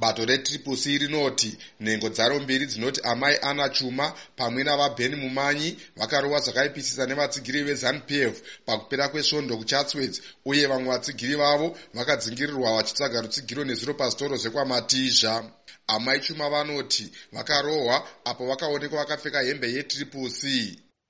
bato retriple c rinoti nhengo dzaro mbiri dzinoti amai ana chuma pamwe navabheni mumanyi vakarohwa zvakaipisisa nevatsigiri vezanup f pakupera kwesvondo kuchatswords uye vamwe vatsigiri vavo vakadzingirirwa vachitsvaga rutsigiro nezviro pazvitoro zvekwamatizha. Amai chuma vanoti vakarohwa apo vakaonekwa vakapfeka hembe yetriple c.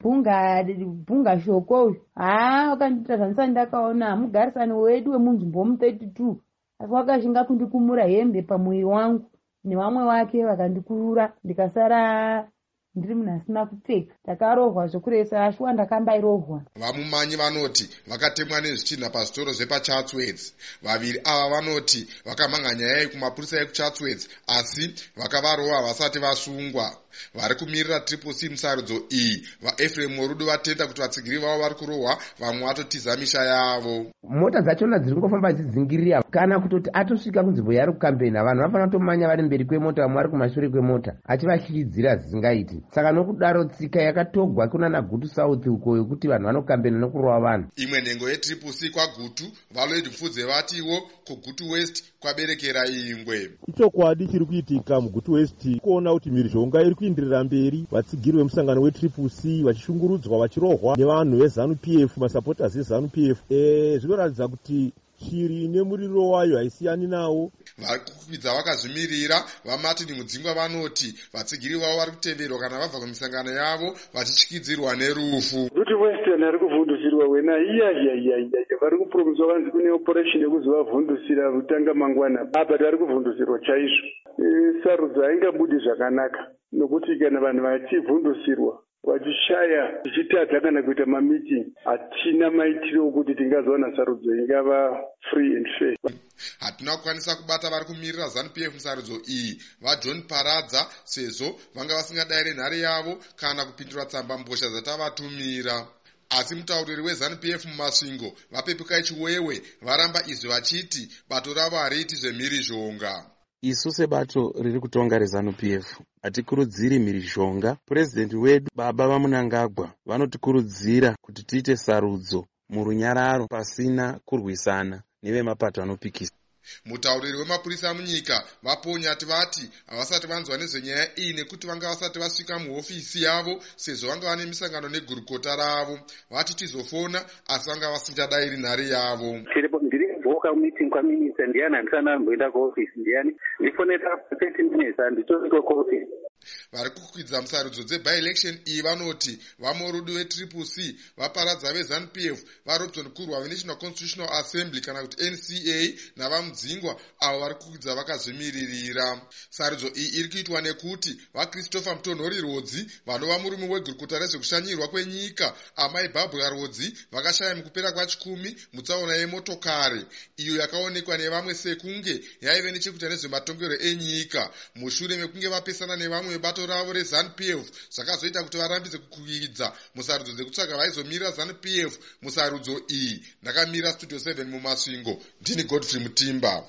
Bhunga shoko. Uyu haa wakandiita zvandisani ndakaona. Hamugarisani wedu wemunzvimbo mu32 asi wakashinga kundikumura hembe pamuviri wangu nevamwe wake vakandikurura ndikasara ndiri munhu asina kupfeka. Ndakarohwa zvokuresa ashuwa ndakambairohwa vamumanyi vanoti vakatemwa nezvichinha pazvitoro zvepachatswords vaviri ava vanoti vakamhanga nyaya iyi kumapurisa ekuchatswords asi vakavarohwa vasati vasungwa. Vari kumirira triple c musarudzo iyi. Vaefrem worudo vatenda kuti vatsigiri vavo vari kurohwa vamwe vatotiza misha yavo. Mota dzachona dziri kungofamba dzidzingirira kana kutoti atosvika kunzvimbo yaari kukambena vanhu vafanira kutomanya vari mberi kwemota vamwe vari kumashure kwemota achivashyidzira zvisingaiti saka nokudaro tsika yakatogwa kunana gutu south uko yokuti vanhu vanokambena nokurova vanhu. Imwe nhengo yetriple c kwagutu valoid mfudze vatiwo kugutu west kwaberekera ingwe ichokwadi chiri kuitika mugutu west kuona kuti mhirizhonga iri kuindirira mberi vatsigiri vemusangano wetriple c vachishungurudzwa vachirohwa nevanhu vezanup f masapotas ezanup f. E, zvinoratidza kuti shiri nemuriro wayo haisiyani nawo vari kukwidza vakazvimirira vamartin mudzingwa vanoti vatsigiri vavo vari kuteverwa kana vabva kumisangano yavo vachityidzirwa nerufu. Kuti western ari kuvhundusirwa wena iyayayayaya vari kupromiswa vanzi kune operation yekuzovavhundusira rutanga mangwana. Apa tari kuvhundusirwa chaizvo. E, sarudzo haingabudi zvakanaka nokuti kana vanhu vachivhundusirwa vachishaya tichitadza kana kuita mamiting hatina maitiro okuti tingazowana sarudzo ingava free and fair. Hatina kukwanisa kubata vari kumirira zanup f musarudzo iyi. Vajohn paradza sezvo vanga vasingadayire nhare yavo kana kupindura tsamba mbosha dzatavatumira. Asi mutauriri wezanup f mumasvingo vapepukai chiwewe varamba izvi vachiti bato ravo hariiti zvemhirizhonga isu sebato riri kutonga rezanup f. Hatikurudziri mhirizhonga purezidendi wedu baba vamunangagwa vanotikurudzira kuti tiite sarudzo murunyararo pasina kurwisana nevemapato anopikisa. Mutauriri wemapurisa munyika vaponyati vati havasati vanzwa nezvenyaya iyi nekuti vanga vasati vasvika muhofisi yavo sezvo vanga vane misangano negurukota ravo. Vati tizofona asi vanga vasingadayiri nhare yavo bhuka meeting kwaminitsa ndiyani andisanahambo endako office ndiyani ndifoneta after thirty minutes anditoleko kuoffice. Vari kukwidza musarudzo dzebyelection iyi vanoti vamorudu vetriple c vaparadza vezanup f varobson kurwa venational constitutional assembly kana kuti nca navamudzingwa avo vari kukwidza vakazvimiririra. Sarudzo iyi iri kuitwa nekuti vachristopher mutonhori rodzi vanova murume wegurukota rezvekushanyirwa kwenyika amai bhabhura rodzi vakashaya mukupera kwachikumi mutsaona yemotokari. Iyo yakaonekwa nevamwe sekunge yaive nechekuita nezvematongerwo enyika. Mushure mekunge vapesana nevamwe vebato ravo rezanup f. Zvakazoita kuti varambidze kukwidza musarudzo dzekutsvaga vaizomirira zanup f musarudzo iyi. Ndakamirira studio 7 mumasvingo. Ndini godfrey mutimba